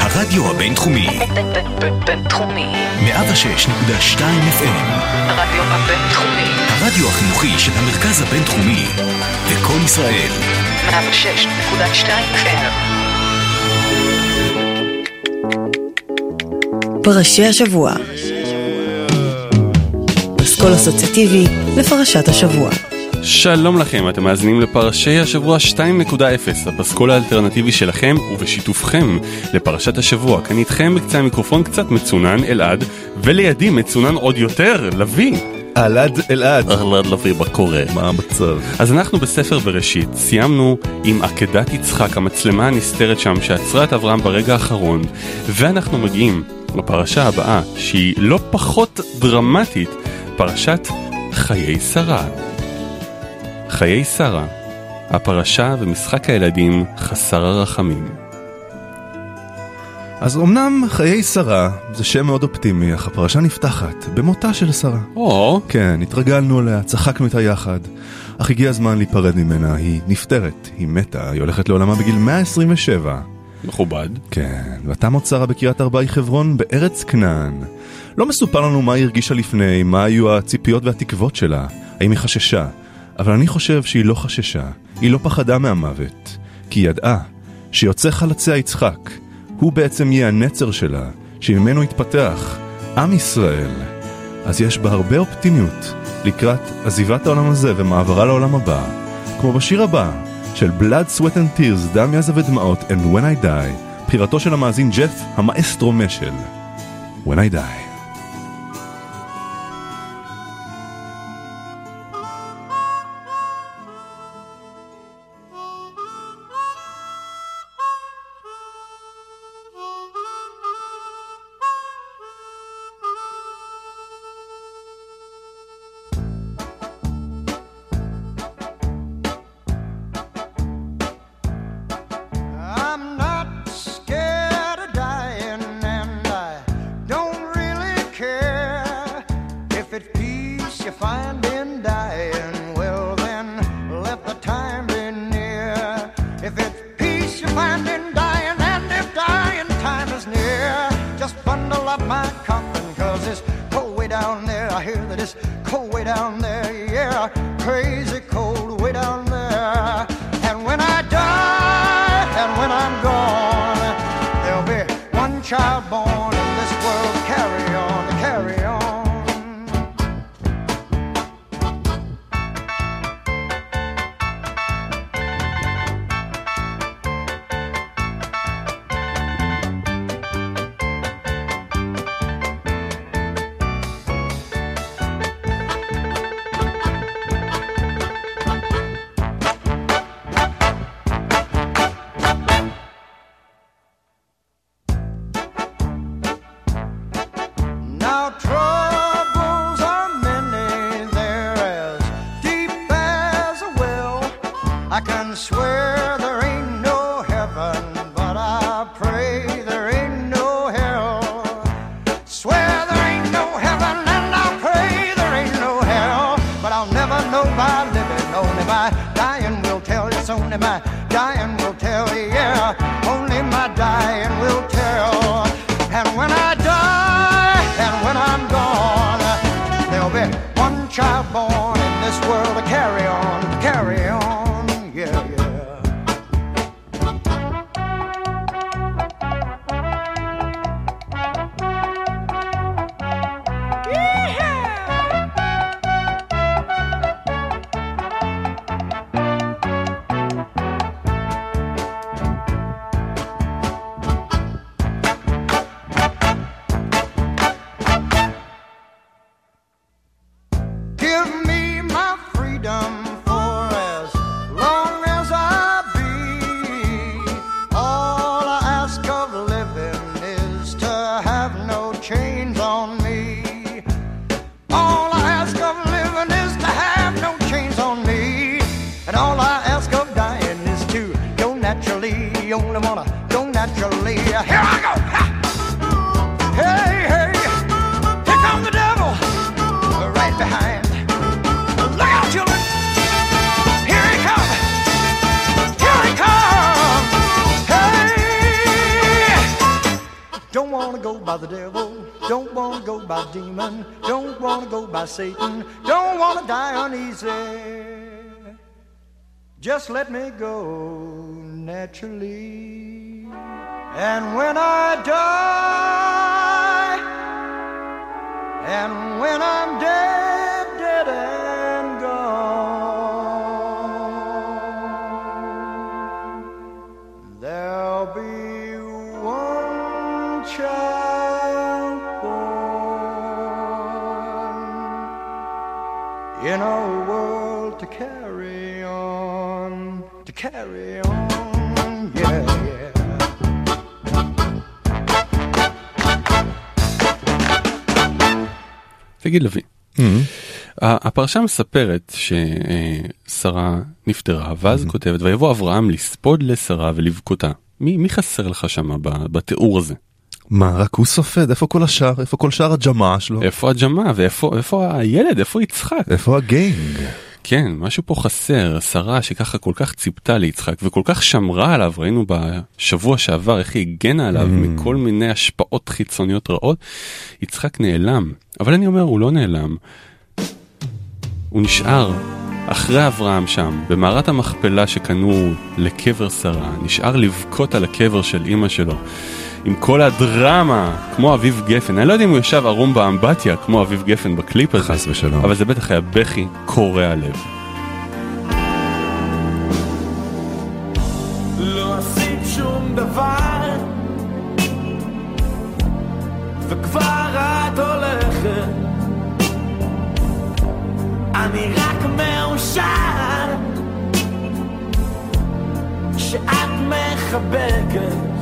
הרדיו הבינתחומי. בינתחומי. 106.2 FM. הרדיו הבינתחומי. הרדיו החינוכי של המרכז הבינתחומי. לקום ישראל. 106.2 FM. פרשי השבוע. פסקול אסוציאטיבי לפרשת השבוע. שלום לכם, אתם מאזינים לפרשי השבוע 2.0, הפסקול האלטרנטיבי שלכם ובשיתופכם לפרשת השבוע. כאן איתכם בקצה המיקרופון קצת מצונן אלעד, ולידי מצונן עוד יותר, לביא. אלעד אלעד. אלעד לביא, מה קורה? מה המצב? אז אנחנו בספר בראשית, סיימנו עם עקדת יצחק, המצלמה הנסתרת שם שעצרה את אברהם ברגע האחרון, ואנחנו מגיעים לפרשה הבאה, שהיא לא פחות דרמטית, פרשת חיי שרה. חיי שרה, הפרשה ומשחק הילדים חסר הרחמים. אז אמנם חיי שרה זה שם מאוד אופטימי, אך הפרשה נפתחת במותה של שרה. או, כן, התרגלנו אליה, צחקנו איתה יחד, אך הגיע הזמן להיפרד ממנה, היא נפטרת, היא מתה, היא הולכת לעולמה בגיל 127. מכובד. כן, ותמות שרה בקריית ארבעי חברון בארץ כנען. לא מסופר לנו מה היא הרגישה לפני, מה היו הציפיות והתקוות שלה, האם היא חששה. אבל אני חושב שהיא לא חששה, היא לא פחדה מהמוות, כי היא ידעה שיוצא חלציה יצחק, הוא בעצם יהיה הנצר שלה, שממנו יתפתח עם ישראל. אז יש בה הרבה אופטימיות לקראת עזיבת העולם הזה ומעברה לעולם הבא, כמו בשיר הבא של Blood, Sweat and Tears, דם, יזע ודמעות, and When I Die, בחירתו של המאזין ג'ף המאסטרו משל. When I Die. soon, and my dying will tell. Yeah. Just let me go naturally. And when I die, and when I'm dead, dead and gone, there'll be one child born in a world to carry carry on, yeah, yeah. תגיד לוי, ה- הפרשה מספרת ששרה נפטרה ואז כותבת ויבוא אברהם לספוד לשרה ולבכותה. מי, מי חסר לך שם בתיאור הזה? מה, רק הוא סופד? איפה כל השאר? איפה כל שאר הג'מעה שלו? איפה הג'מה ואיפה איפה הילד איפה יצחק? איפה הגנג? כן משהו פה חסר שרה שככה כל כך ציפתה ליצחק וכל כך שמרה עליו ראינו בשבוע שעבר איך היא הגנה עליו מכל מיני השפעות חיצוניות רעות. יצחק נעלם אבל אני אומר הוא לא נעלם. הוא נשאר אחרי אברהם שם במערת המכפלה שקנו לקבר שרה נשאר לבכות על הקבר של אימא שלו. עם כל הדרמה כמו אביב גפן אני לא יודע אם הוא ישב ערום באמבטיה כמו אביב גפן בקליפ הזה חס ושלום. אבל זה בטח היה בכי קורע לב. לא עשית שום דבר וכבר את הולכת אני רק מאושר שאת מחבקת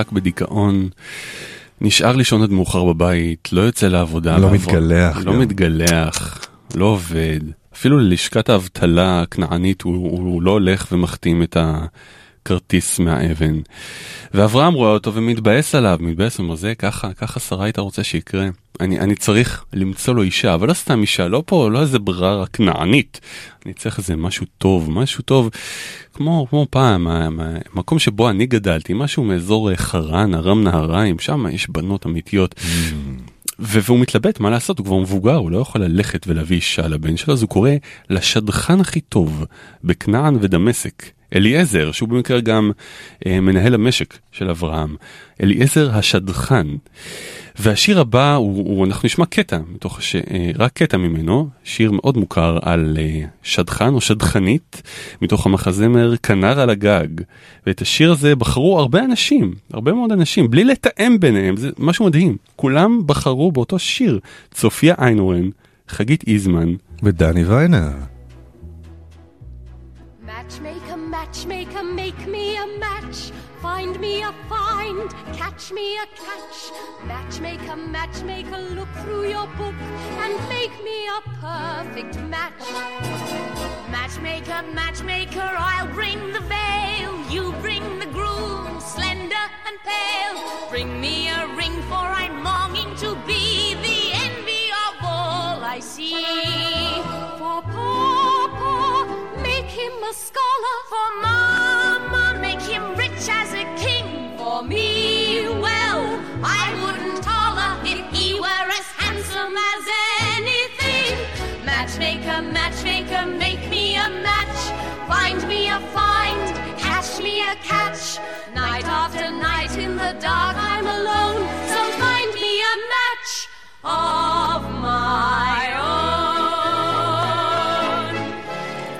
יצחק בדיכאון, נשאר לישון עד מאוחר בבית, לא יוצא לעבודה. לא מתגלח לא גם. מתגלח, לא עובד. אפילו ללשכת האבטלה הכנענית הוא, הוא לא הולך ומחתים את הכרטיס מהאבן. ואברהם רואה אותו ומתבאס עליו, מתבאס, אומר זה ככה, ככה שרה היית רוצה שיקרה. אני, אני צריך למצוא לו אישה, אבל לא סתם אישה, לא פה, לא איזה ברירה כנענית. אני צריך איזה משהו טוב, משהו טוב, כמו, כמו פעם, המקום שבו אני גדלתי, משהו מאזור אה, חרן, ארם נהריים, שם יש בנות אמיתיות. ו- והוא מתלבט מה לעשות, הוא כבר מבוגר, הוא לא יכול ללכת ולהביא אישה לבן שלו, אז הוא קורא לשדכן הכי טוב בכנען ודמשק, אליעזר, שהוא במקרה גם אה, מנהל המשק של אברהם, אליעזר השדכן. והשיר הבא, הוא, הוא, אנחנו נשמע קטע, מתוך ש, אה, רק קטע ממנו, שיר מאוד מוכר על אה, שדכן או שדכנית, מתוך המחזמר כנר על הגג. ואת השיר הזה בחרו הרבה אנשים, הרבה מאוד אנשים, בלי לתאם ביניהם, זה משהו מדהים. כולם בחרו באותו שיר, צופיה איינורן, חגית איזמן. ודני ויינר. Me a find, catch me a catch. Matchmaker, matchmaker, look through your book and make me a perfect match. Matchmaker, matchmaker, I'll bring the veil. You bring the groom, slender and pale. Bring me a ring, for I'm longing to be the envy of all I see. For make him a scholar. For Mama, make him rich as a king. For me, well, I wouldn't holler if he were as handsome as anything. Matchmaker, matchmaker, make me a match. Find me a find, catch me a catch. Night after night in the dark, I'm alone. So find me a match of my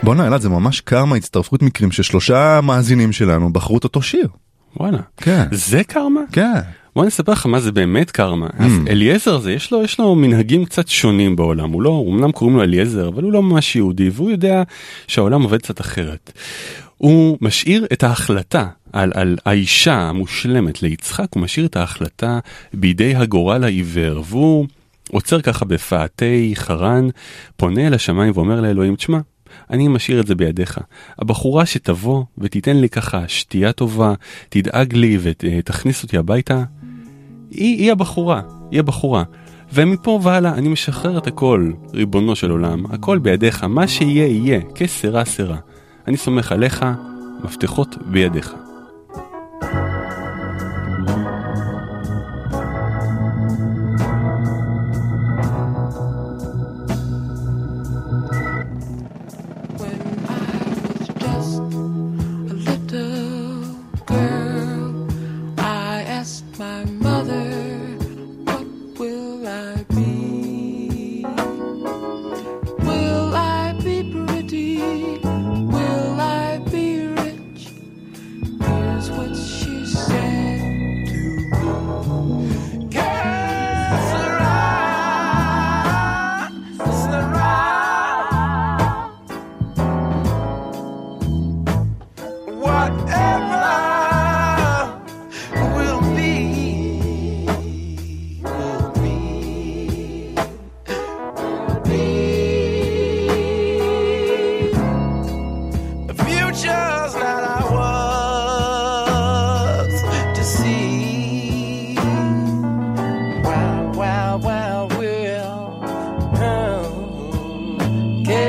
בואנה אלעד זה ממש קרמה הצטרפות מקרים ששלושה מאזינים שלנו בחרו את אותו שיר. וואלה. כן. זה קרמה? כן. בוא נספר לך מה זה באמת קרמה. אז אליעזר הזה יש לו יש לו מנהגים קצת שונים בעולם הוא לא אמנם קוראים לו אליעזר אבל הוא לא ממש יהודי והוא יודע שהעולם עובד קצת אחרת. הוא משאיר את ההחלטה על, על האישה המושלמת ליצחק הוא משאיר את ההחלטה בידי הגורל העיוור והוא עוצר ככה בפאתי חרן פונה אל השמיים ואומר לאלוהים תשמע אני משאיר את זה בידיך. הבחורה שתבוא ותיתן לי ככה שתייה טובה, תדאג לי ותכניס אותי הביתה, היא, היא הבחורה, היא הבחורה. ומפה והלאה אני משחרר את הכל, ריבונו של עולם, הכל בידיך, מה שיהיה יהיה, כסרה סרה. אני סומך עליך, מפתחות בידיך.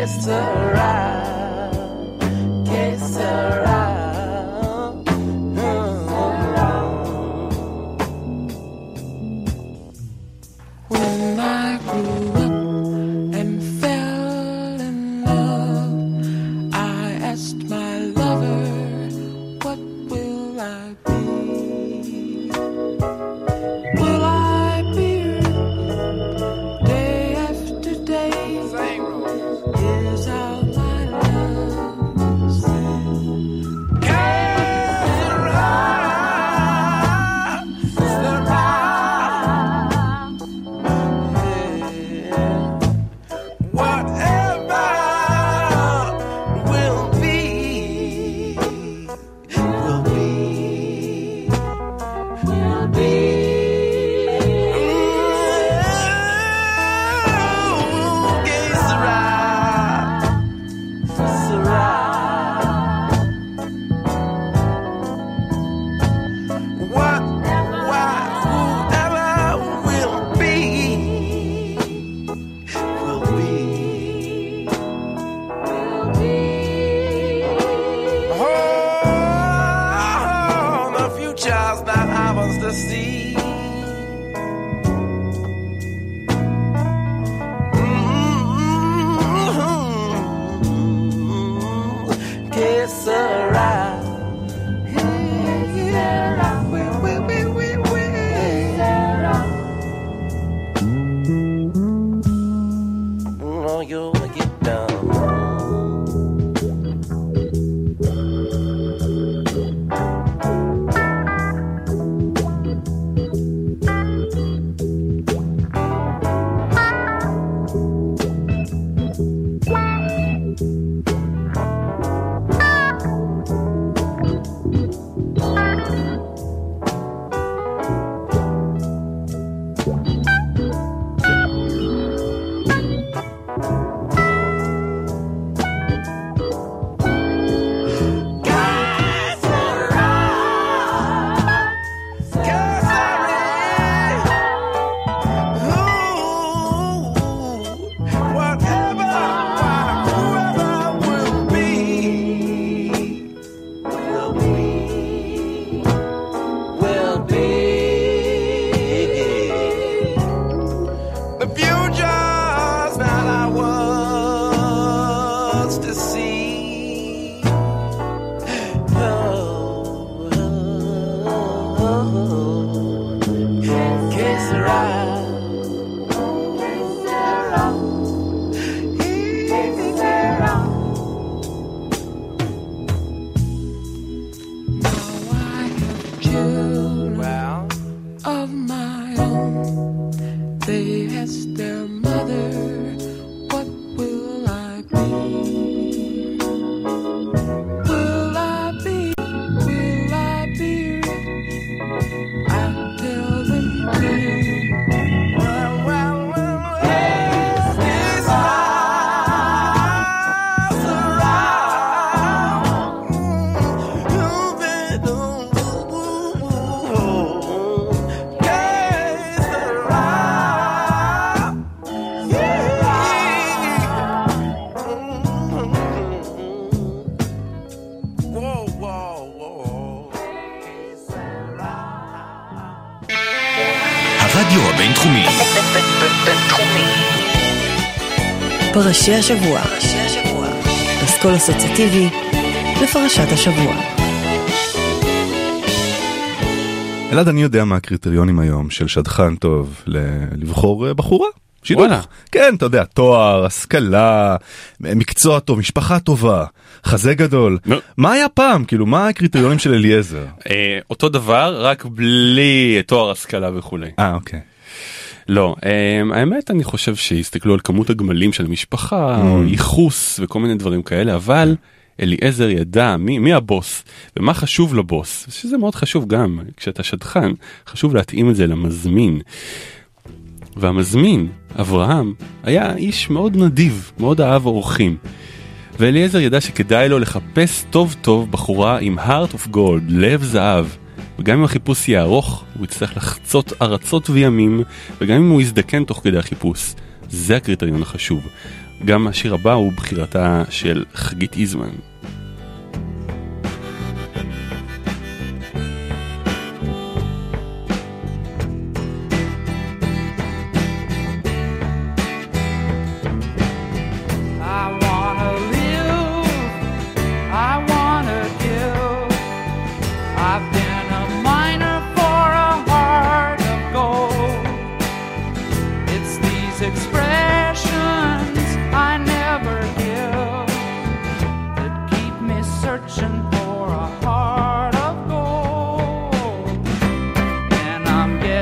It's a ride. בינתחומי. פרשי השבוע. פסקול אסוציאטיבי לפרשת השבוע. אלעד, אני יודע מה הקריטריונים היום של שדכן טוב ל- לבחור אה, בחורה. שידוך. וואלה. כן, אתה יודע, תואר, השכלה, מקצוע טוב, משפחה טובה, חזה גדול. נו. מה היה פעם? כאילו, מה הקריטריונים של אליעזר? אה, אותו דבר רק בלי תואר השכלה וכולי. אה, אוקיי. לא, אה, האמת אני חושב שהסתכלו על כמות הגמלים של המשפחה, או ייחוס וכל מיני דברים כאלה, אבל אליעזר ידע מי, מי הבוס ומה חשוב לבוס, שזה מאוד חשוב גם כשאתה שדכן, חשוב להתאים את זה למזמין. והמזמין, אברהם, היה איש מאוד נדיב, מאוד אהב אורחים. ואליעזר ידע שכדאי לו לחפש טוב טוב בחורה עם heart of gold, לב זהב. וגם אם החיפוש יהיה ארוך, הוא יצטרך לחצות ארצות וימים, וגם אם הוא יזדקן תוך כדי החיפוש. זה הקריטריון החשוב. גם השיר הבא הוא בחירתה של חגית איזמן.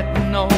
no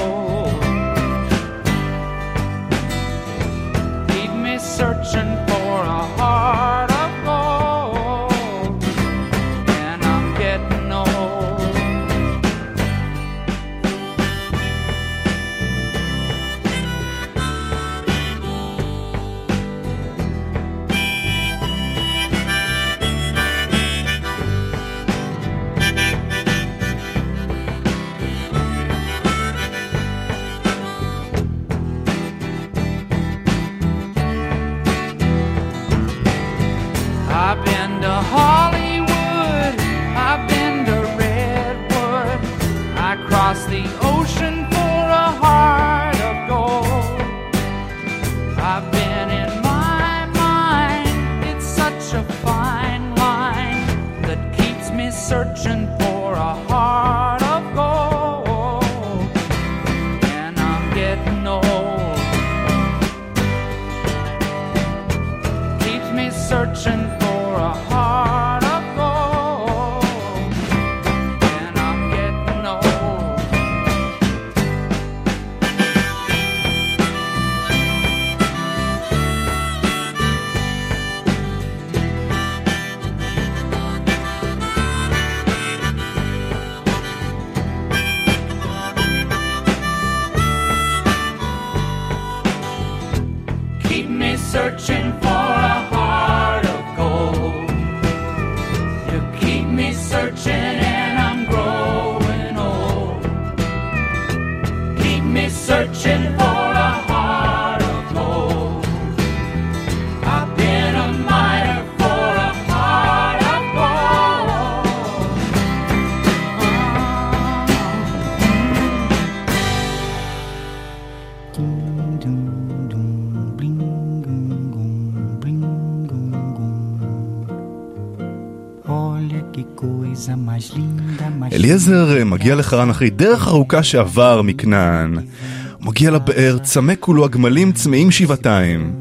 אליעזר מגיע לחרן אחרי דרך ארוכה שעבר מכנען. הוא מגיע לבאר, צמא כולו הגמלים צמאים שבעתיים.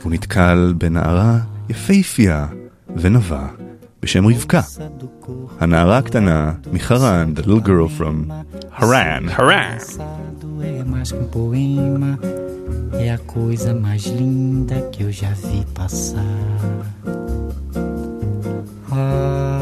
והוא נתקל בנערה יפהפייה ונבה בשם רבקה. הנערה הקטנה מחרן, the little girl from הרן, הרן. É a coisa mais linda que eu já vi passar. Ah,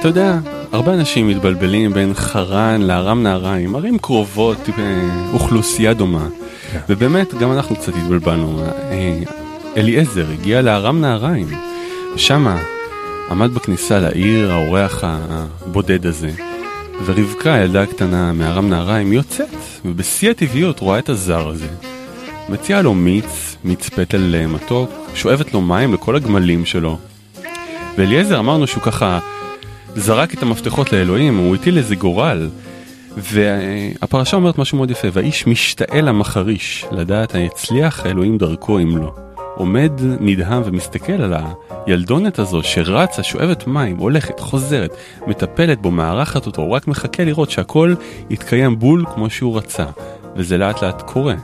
אתה יודע, הרבה אנשים מתבלבלים בין חרן לארם נהריים, ערים קרובות, אה, אוכלוסייה דומה. ובאמת, גם אנחנו קצת התבלבלנו. אה, אליעזר הגיע לארם נהריים, ושמה עמד בכניסה לעיר האורח הבודד הזה, ורבקה, הילדה הקטנה מארם נהריים, יוצאת, ובשיא הטבעיות רואה את הזר הזה. מציעה לו מיץ, מיץ פטל אה, מתוק, שואבת לו מים לכל הגמלים שלו. ואליעזר אמרנו שהוא ככה זרק את המפתחות לאלוהים, הוא הטיל איזה גורל. והפרשה אומרת משהו מאוד יפה, והאיש משתאה למחריש, לדעת היצליח האלוהים דרכו אם לא. עומד נדהם ומסתכל על הילדונת הזו שרצה, שואבת מים, הולכת, חוזרת, מטפלת בו, מארחת אותו, הוא רק מחכה לראות שהכל יתקיים בול כמו שהוא רצה, וזה לאט לאט קורה.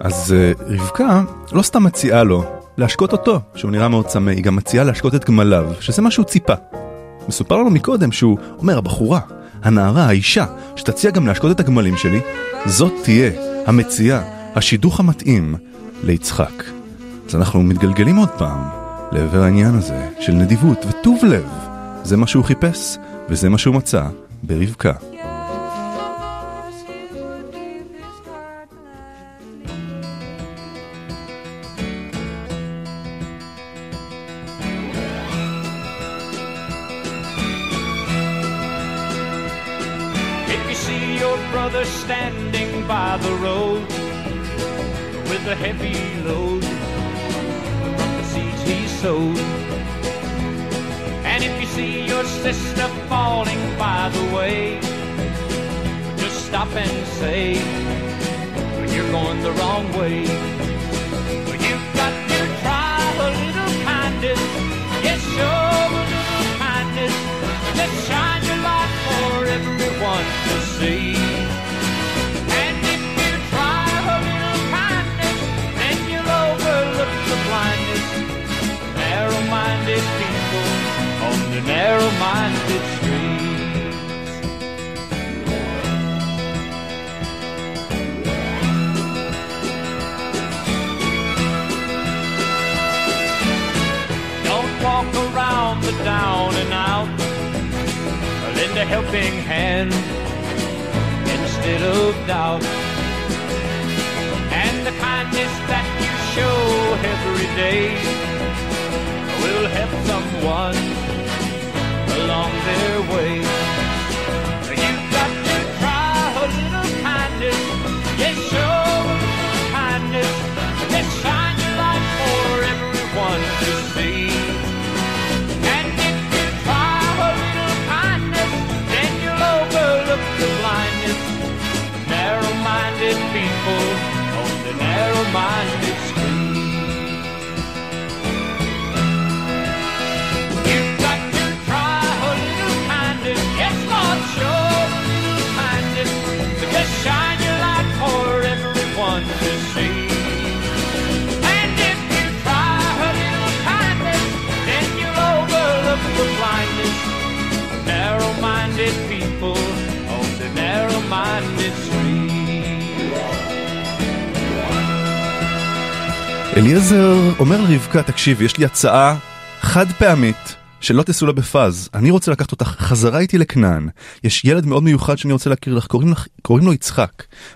אז אה, רבקה לא סתם מציעה לו להשקות אותו, שהוא נראה מאוד צמא, היא גם מציעה להשקות את גמליו, שזה מה שהוא ציפה. מסופר לנו מקודם שהוא אומר, הבחורה, הנערה, האישה, שתציע גם להשקות את הגמלים שלי, זאת תהיה המציאה, השידוך המתאים ליצחק. אז אנחנו מתגלגלים עוד פעם לעבר העניין הזה של נדיבות וטוב לב. זה מה שהוא חיפש, וזה מה שהוא מצא ברבקה. A heavy load from the seeds he sowed, and if you see your sister falling by the way, just stop and say, You're going the wrong way. You've got to try a little kindness. Yes, a little kindness. Let's shine your light for everyone to see. minded people on the narrow minded streets. Don't walk around the down and out, lend a helping hand instead of doubt. And the kindness that you show every day will help someone along their way. You've got to try a little kindness. Yes, kindness. Shine your light for everyone to see. And if you try a little kindness, then you'll overlook the blindness. Narrow-minded people on the narrow-minded אליעזר אומר לרבקה, תקשיבי, יש לי הצעה חד פעמית. שלא תעשו לה בפאז, אני רוצה לקחת אותך חזרה איתי לכנען. יש ילד מאוד מיוחד שאני רוצה להכיר לך, קוראים, לך, קוראים לו יצחק.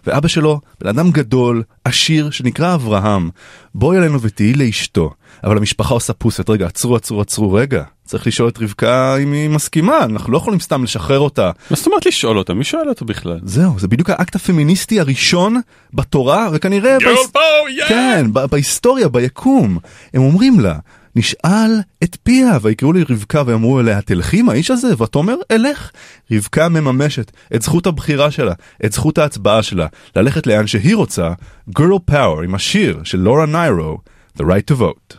ואבא שלו, בן אדם גדול, עשיר, שנקרא אברהם. בואי אלינו ותהיי לאשתו. אבל המשפחה עושה פוסט, רגע, עצרו, עצרו, עצרו, רגע. צריך לשאול את רבקה אם היא מסכימה, אנחנו לא יכולים סתם לשחרר אותה. מה זאת אומרת לשאול אותה? מי שואל אותה בכלל? זהו, זה בדיוק האקט הפמיניסטי הראשון בתורה, וכנראה... Girl power, yeah! כן, ב- בהיסטוריה, ביקום. הם אומרים לה, נשאל את פיה, ויקראו לי רבקה ואמרו אליה, תלכי עם האיש הזה? ותאמר, אלך. רבקה מממשת את זכות הבחירה שלה, את זכות ההצבעה שלה, ללכת לאן שהיא רוצה, Girl Power עם השיר של לורה ניירו, The Right to Vote.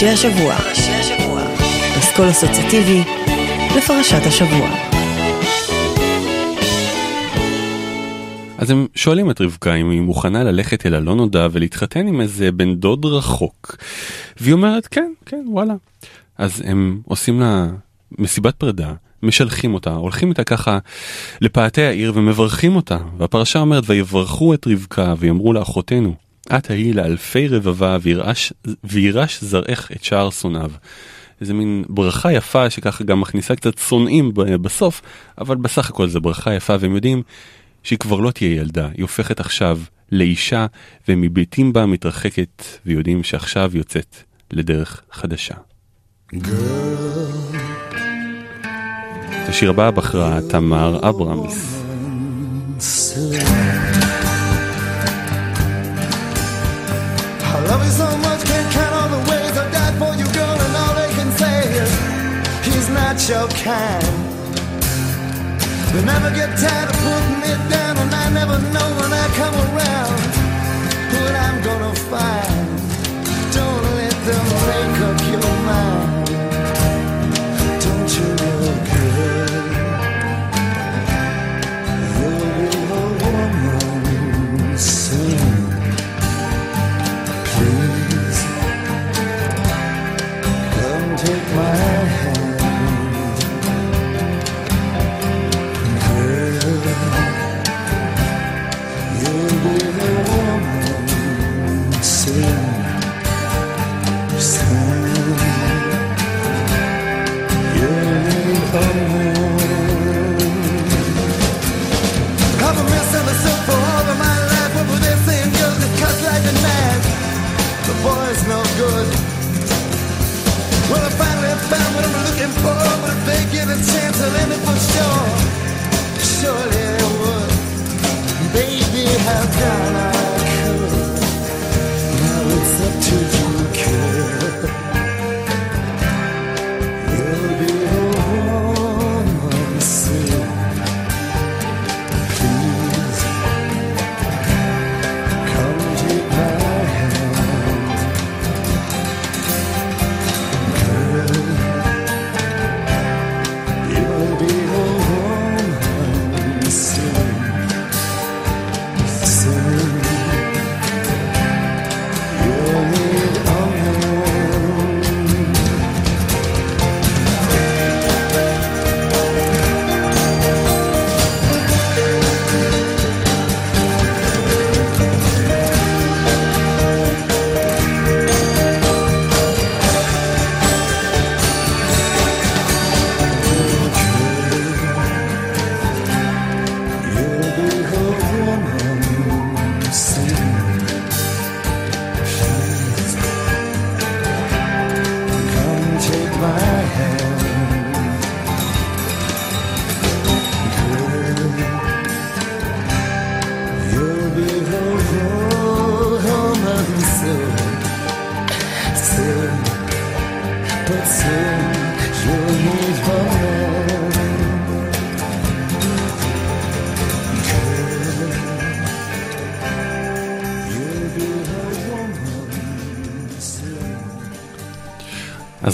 פרשי השבוע. פסקול אסוציאטיבי לפרשת השבוע. אז הם שואלים את רבקה אם היא מוכנה ללכת אל הלא נודע ולהתחתן עם איזה בן דוד רחוק. והיא אומרת כן, כן, וואלה. אז הם עושים לה מסיבת פרידה, משלחים אותה, הולכים איתה ככה לפאתי העיר ומברכים אותה. והפרשה אומרת ויברכו את רבקה ויאמרו לאחותינו, את ההיא לאלפי רבבה וירש, וירש זרעך את שער שונאיו. איזה מין ברכה יפה שככה גם מכניסה קצת שונאים בסוף, אבל בסך הכל זו ברכה יפה והם יודעים שהיא כבר לא תהיה ילדה, היא הופכת עכשיו לאישה ומביטים בה מתרחקת ויודעים שעכשיו יוצאת לדרך חדשה. את השיר הבא בחרה תמר אברמס. Love you so much, can't count all the ways I died for you, girl, and all they can say is he's not your kind. They never get tired of putting me down, and I never know when I come around what I'm gonna find. Good. Well, I finally found what I'm looking for. But if they give a chance, I'll end it for sure. Surely they would. Baby, how can I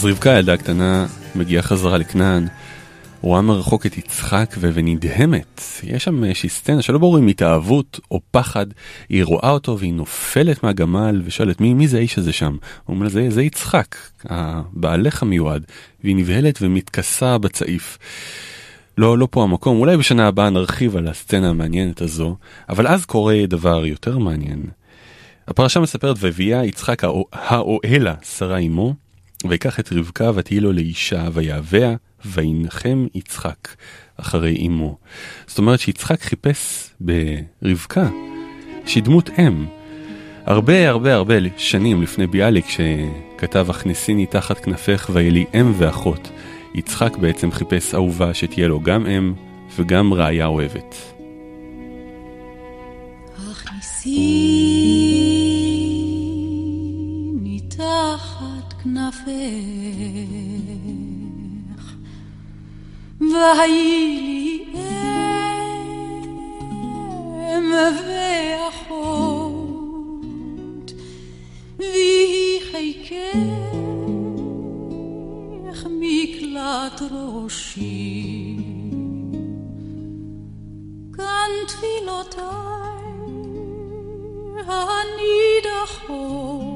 רבקה, הילדה הקטנה, מגיעה חזרה לכנען, רואה מרחוק את יצחק ונדהמת. יש שם איזושהי סצנה שלא ברור אם התאהבות או פחד. היא רואה אותו והיא נופלת מהגמל ושואלת מי, מי זה האיש הזה שם? הוא אומר זה, זה יצחק, הבעלך המיועד. והיא נבהלת ומתכסה בצעיף. לא, לא פה המקום, אולי בשנה הבאה נרחיב על הסצנה המעניינת הזו, אבל אז קורה דבר יותר מעניין. הפרשה מספרת ויביאה יצחק האו- האוהלה שרה אמו, ויקח את רבקה ותהי לו לאישה ויהביה וינחם יצחק אחרי אמו. זאת אומרת שיצחק חיפש ברבקה שהיא דמות אם. הרבה הרבה הרבה שנים לפני ביאליק שכתב הכניסיני תחת כנפך ויהיה לי אם ואחות. יצחק בעצם חיפש אהובה שתהיה לו גם אם וגם רעיה אוהבת. הכניסיני תחת תחת כנפך, והי לי אם ואחות, ויהי חיקך מקלט ראשי. כאן תפילותיי הנידחות,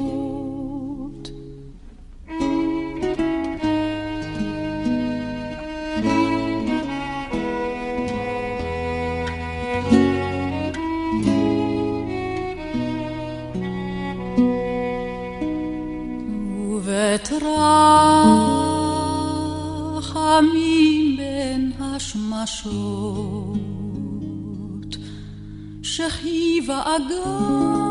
וברחמים בין השמשות, שכיבה אגן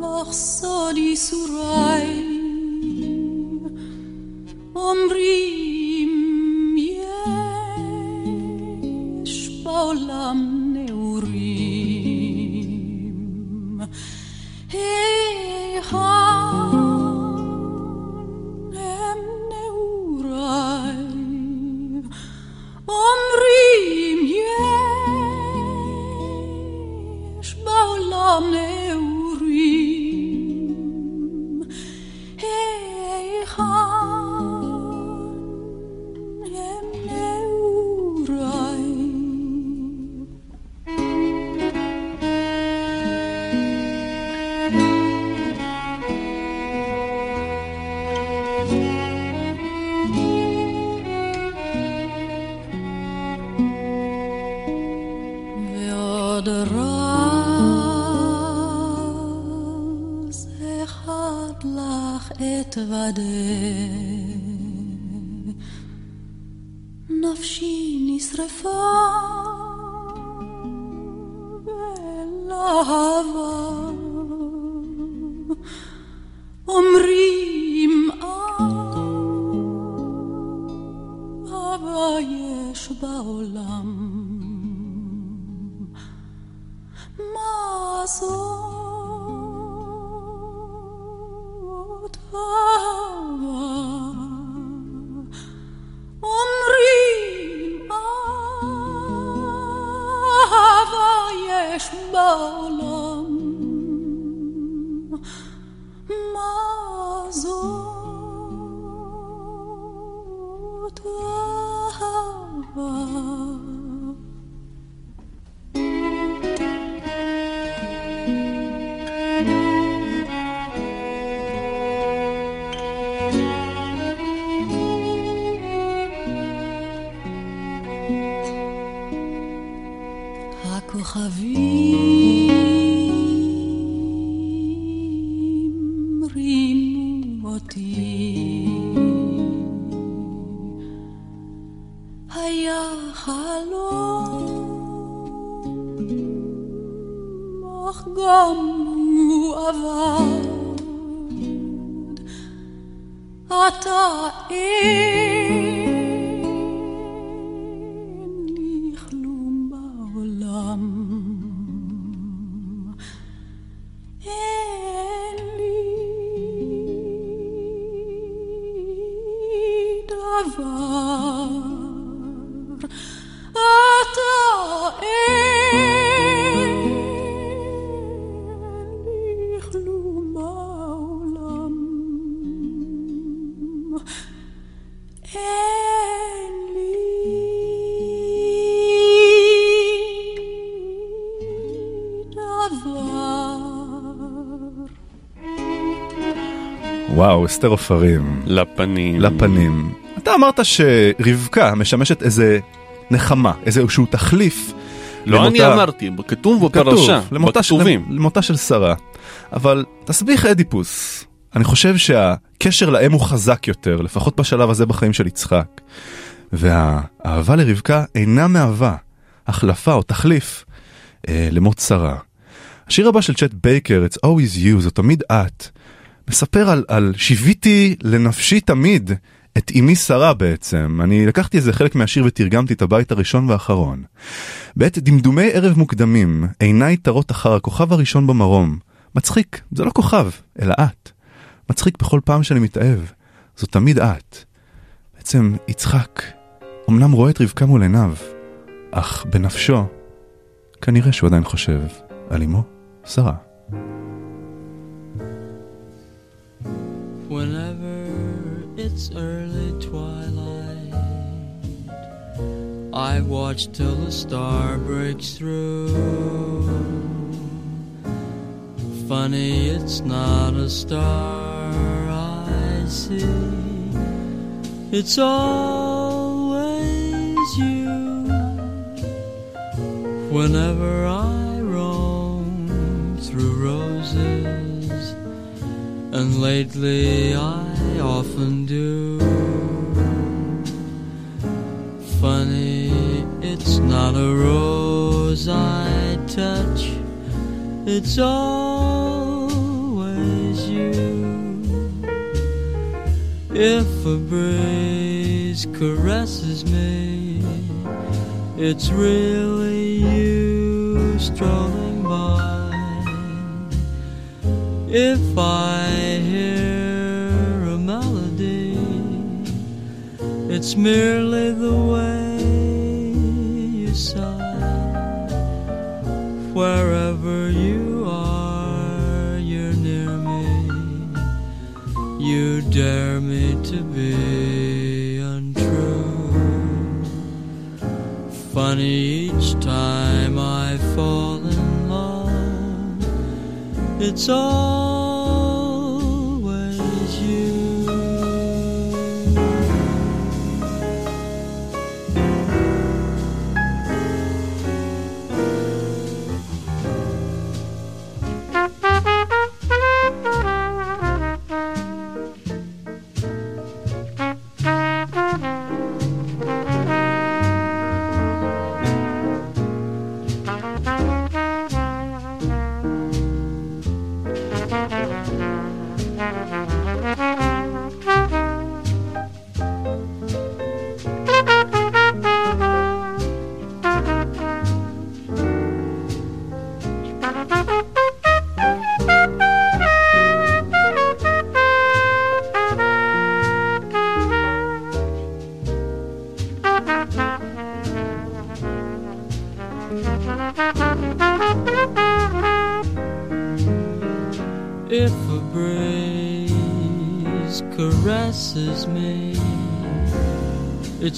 לך סוד ייסוריי, יש בעולם. מה זאת אסתר עופרים. לפנים. לפנים. אתה אמרת שרבקה משמשת איזה נחמה, איזשהו תחליף. לא אני למותה- אמרתי, כתוב בפרשה, כתוב, למותה של- בכתובים. למותה של שרה. אבל תסביך אדיפוס. אני חושב שהקשר לאם הוא חזק יותר, לפחות בשלב הזה בחיים של יצחק. והאהבה לרבקה אינה מהווה החלפה או תחליף אה, למות שרה. השיר הבא של צ'ט בייקר, It's Always You, זו תמיד את, מספר על, על שיוויתי לנפשי תמיד את אמי שרה בעצם. אני לקחתי איזה חלק מהשיר ותרגמתי את הבית הראשון והאחרון. בעת דמדומי ערב מוקדמים, עיניי תרות אחר הכוכב הראשון במרום. מצחיק, זה לא כוכב, אלא את. מצחיק בכל פעם שאני מתאהב, זו תמיד את. בעצם יצחק, אמנם רואה את רבקה מול עיניו, אך בנפשו, כנראה שהוא עדיין חושב על אמו, שרה. It's early twilight, I watch till the star breaks through. Funny, it's not a star I see, it's always you. Whenever I roam through roses, and lately I often do. Funny, it's not a rose I touch, it's always you. If a breeze caresses me, it's really you strolling by. If I hear a melody, it's merely the way you sigh. Wherever you are, you're near me. You dare me to be untrue. Funny each time I fall in love, it's always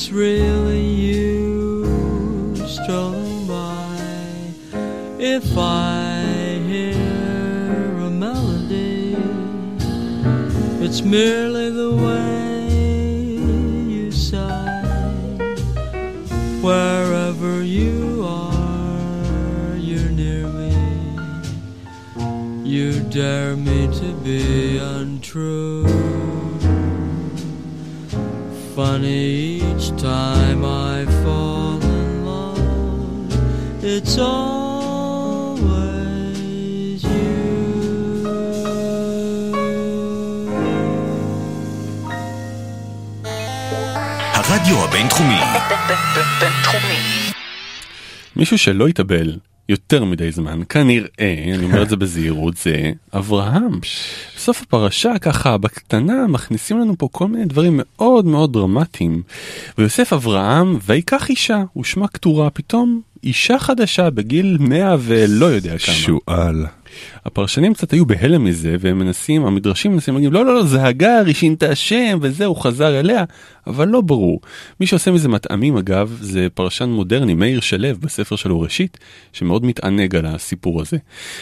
it's really you strolling by. If I hear a melody, it's merely the way you sigh. Wherever you are, you're near me. You dare me to be untrue. Funny each time I fall in love, it's always הרדיו הבינתחומי. בינתחומי. מישהו שלא התאבל יותר מדי זמן, כנראה, אני אומר את זה בזהירות, זה אברהם. בסוף הפרשה ככה בקטנה מכניסים לנו פה כל מיני דברים מאוד מאוד דרמטיים. ויוסף אברהם ויקח אישה, ושמה קטורה, פתאום אישה חדשה בגיל 100 ולא יודע כמה. שועל. הפרשנים קצת היו בהלם מזה והם מנסים המדרשים מנסים להגיד לא לא לא זה הגר היא שינתה שם וזהו חזר אליה אבל לא ברור מי שעושה מזה מטעמים אגב זה פרשן מודרני מאיר שלו בספר שלו ראשית שמאוד מתענג על הסיפור הזה.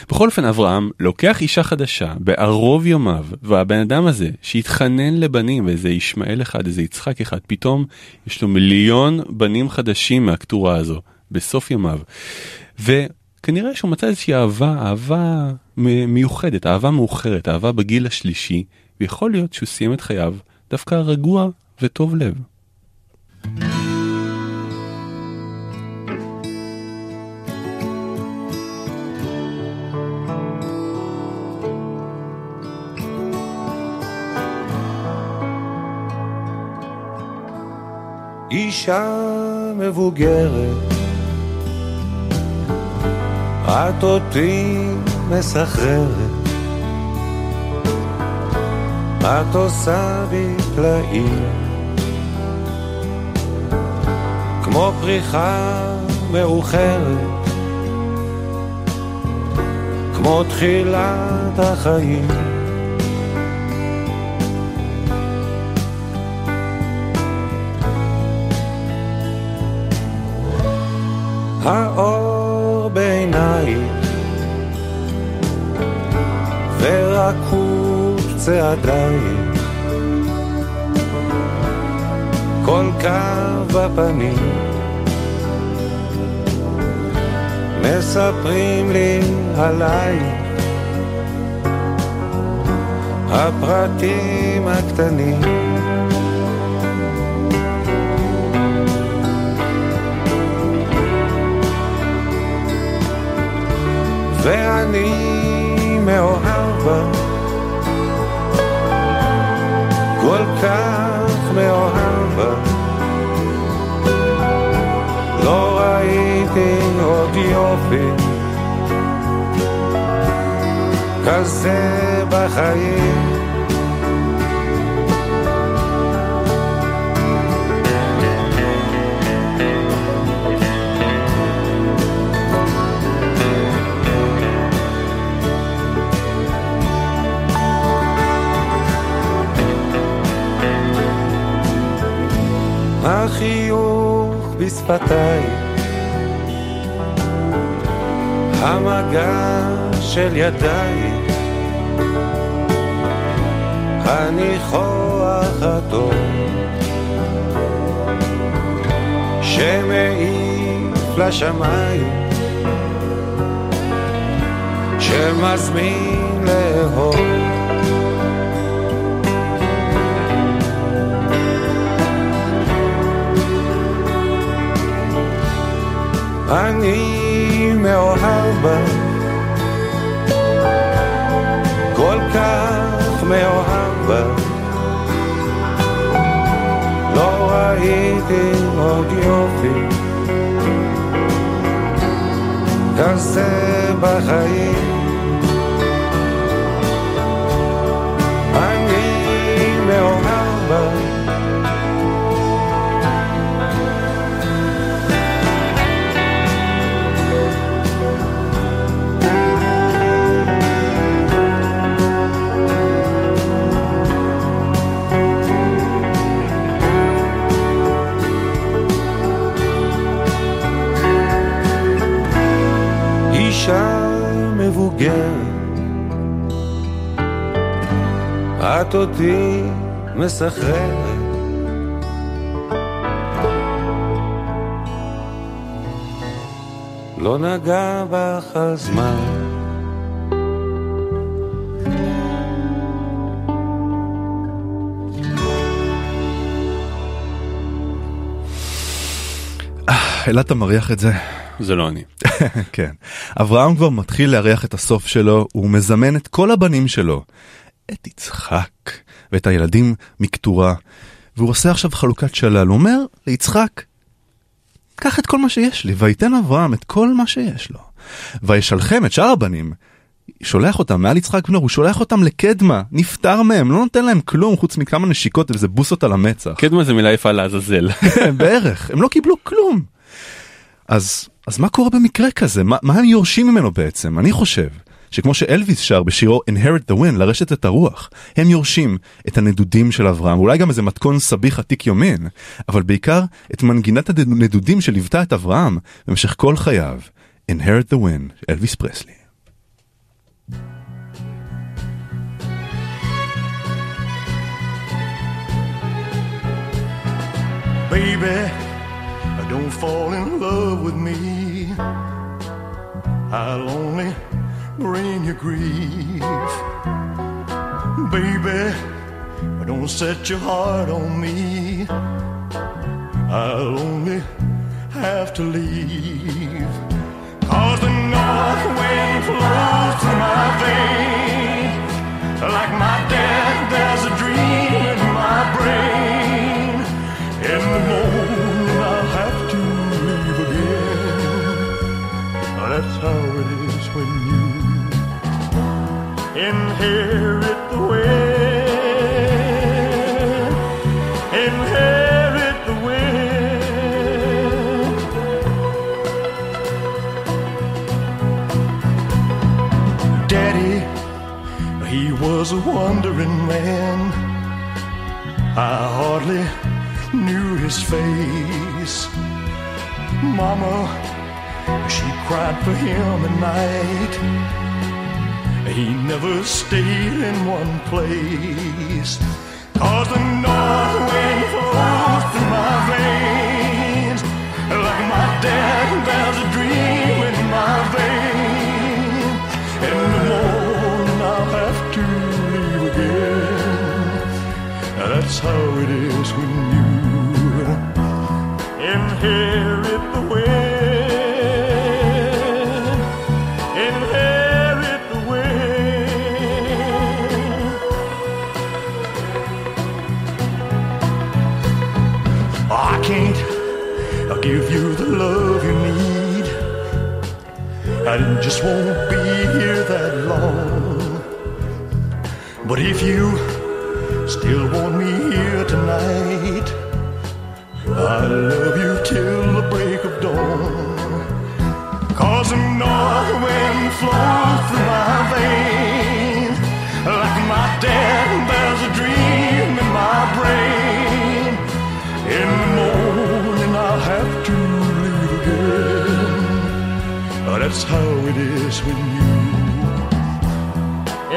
בכל אופן אברהם לוקח אישה חדשה בערוב יומיו והבן אדם הזה שהתחנן לבנים איזה ישמעאל אחד איזה יצחק אחד פתאום יש לו מיליון בנים חדשים מהקטורה הזו בסוף ימיו. ו... כנראה שהוא מצא איזושהי אהבה, אהבה מיוחדת, אהבה מאוחרת, אהבה בגיל השלישי, ויכול להיות שהוא סיים את חייו דווקא רגוע וטוב לב. אישה מבוגרת את אותי מסחררת, את עושה בי פלאים, כמו פריחה מאוחרת, כמו תחילת החיים. האור ורקות צעדייך כל קו בפנים מספרים לי עלייך הפרטים הקטנים. ואני מאוהב בה כל כך מאוהב בה לא ראיתי עוד יופי כזה בחיים החיוך בשפתיי, המגע של ידיי, הניחוח הטוב, שמעיף לשמיים, שמזמין לאהוב. אני מאוהב בה, כל כך מאוהב בה. לא ראיתי עוד יופי כזה בחיים. את אותי מסחררת. לא נגע בך הזמן. אלעד אתה מריח את זה? זה לא אני. כן. אברהם כבר מתחיל לארח את הסוף שלו, הוא מזמן את כל הבנים שלו. את יצחק ואת הילדים מקטורה, והוא עושה עכשיו חלוקת שלל. הוא אומר ליצחק, קח את כל מה שיש לי, ויתן אברהם את כל מה שיש לו. וישלחם את שאר הבנים, שולח אותם מעל יצחק בנו, הוא שולח אותם לקדמה, נפטר מהם, לא נותן להם כלום חוץ מכמה נשיקות ואיזה בוסות על המצח. קדמה זה מילה יפה לעזאזל. בערך, הם לא קיבלו כלום. אז, אז מה קורה במקרה כזה? מה, מה הם יורשים ממנו בעצם? אני חושב שכמו שאלוויס שר בשירו Inherit the Wind, לרשת את הרוח, הם יורשים את הנדודים של אברהם, אולי גם איזה מתכון סביח עתיק יומין, אבל בעיקר את מנגינת הנדודים שליוותה את אברהם במשך כל חייו. Inherit the Wind, אלוויס פרסלי. Baby, don't fall in love with me. I'll only bring your grief. Baby, don't set your heart on me. I'll only have to leave. Cause the north wind flows through my veins. Like my death, there's a dream in my brain. Inherit the wind, inherit the wind. Daddy, he was a wandering man. I hardly knew his face. Mama, she cried for him at night. He never stayed in one place. Cause the north wind flows through my veins. Like my dad, there's a dream in my veins. In the morning I'll have to leave again. That's how it is when you inherit the wind. Just won't be here that long. But if you still want me here tonight, I love you till the break of dawn. Cause the north wind flows through my veins. Like my dad, That's how it is when you.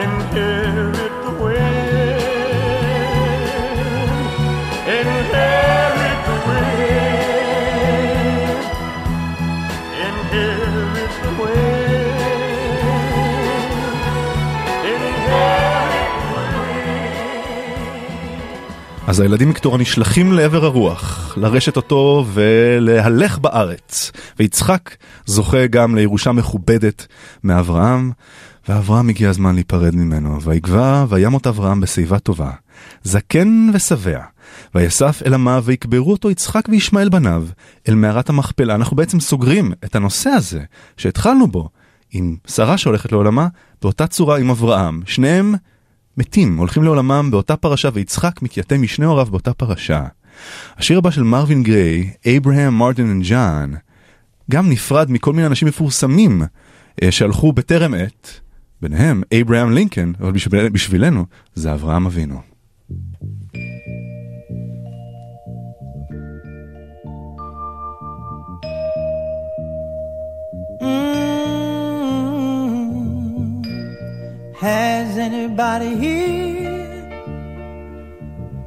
Inherit the אז הילדים מקטורה נשלחים לעבר הרוח, לרשת אותו ולהלך בארץ. ויצחק זוכה גם לירושה מכובדת מאברהם, ואברהם הגיע הזמן להיפרד ממנו. ויגבע וימות אברהם בשיבה טובה, זקן ושבע. ויסף אל עמיו ויקברו אותו יצחק וישמעאל בניו אל מערת המכפלה. אנחנו בעצם סוגרים את הנושא הזה שהתחלנו בו עם שרה שהולכת לעולמה, באותה צורה עם אברהם. שניהם מתים, הולכים לעולמם באותה פרשה, ויצחק מתייתם משני הוריו באותה פרשה. השיר הבא של מרווין גריי, אברהם, מרטין וג'אן, גם נפרד מכל מיני אנשים מפורסמים אה, שהלכו בטרם עת, ביניהם אברהם לינקן, אבל בשביל, בשבילנו זה אברהם אבינו. Has anybody here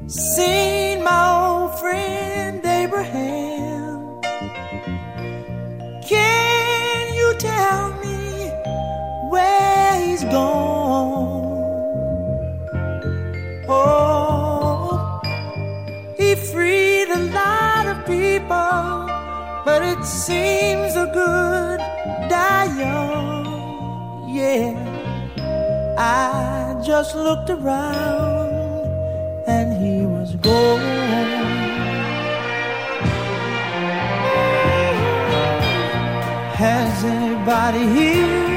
seen my old friend Abraham? Can you tell me where he's gone? Oh, he freed a lot of people, but it seems the good die young. Yeah. I just looked around and he was gone. Has anybody here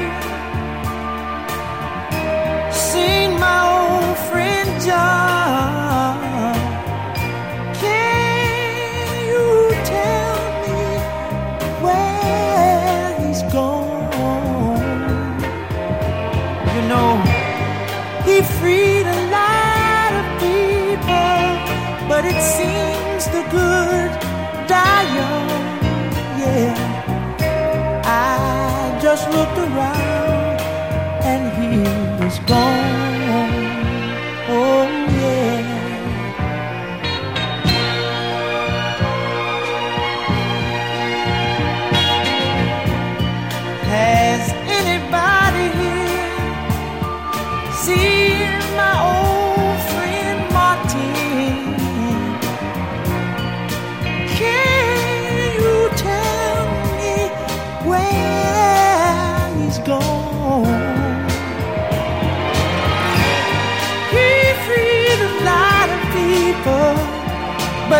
just looked around and he was gone.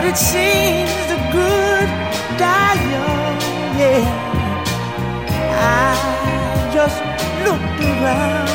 It seems the good die young. Yeah. I just looked around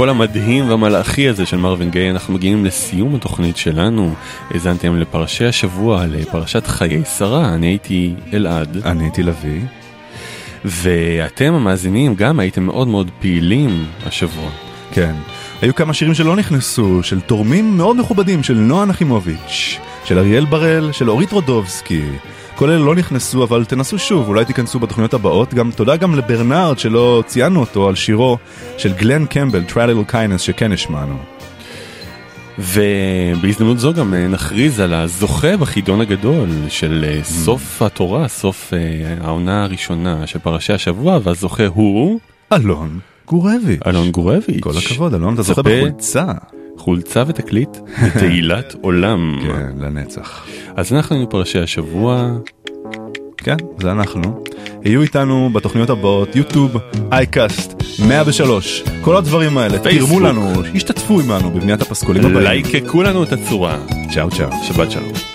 הקול המדהים והמלאכי הזה של מרווין גיי אנחנו מגיעים לסיום התוכנית שלנו. האזנתם לפרשי השבוע, לפרשת חיי שרה, אני הייתי אלעד. אני הייתי לביא. ואתם המאזינים גם הייתם מאוד מאוד פעילים השבוע. כן. היו כמה שירים שלא נכנסו, של תורמים מאוד מכובדים, של נועה נחימוביץ', של אריאל בראל, של אורית רודובסקי. כל אלה לא נכנסו, אבל תנסו שוב, אולי תיכנסו בתוכניות הבאות. גם תודה גם לברנרד שלא ציינו אותו על שירו של גלן קמבל, Little Kindness, שכן השמענו. ובהזדמנות זו גם אה, נכריז על הזוכה בחידון הגדול של אה, סוף התורה, סוף אה, העונה הראשונה של פרשי השבוע, והזוכה הוא... אלון גורביץ'. אלון גורביץ'. כל הכבוד, אלון, אתה זוכה בחולצה. חולצה ותקליט בתהילת עולם. כן, לנצח. אז אנחנו היינו פרשי השבוע. כן, זה אנחנו. יהיו איתנו בתוכניות הבאות, יוטיוב, אייקאסט, 103, כל הדברים האלה. תרמו לנו, השתתפו עמנו בבניית הפסקולים הבאים. לייקקו לנו את הצורה. צ'או צ'או. שבת שלום.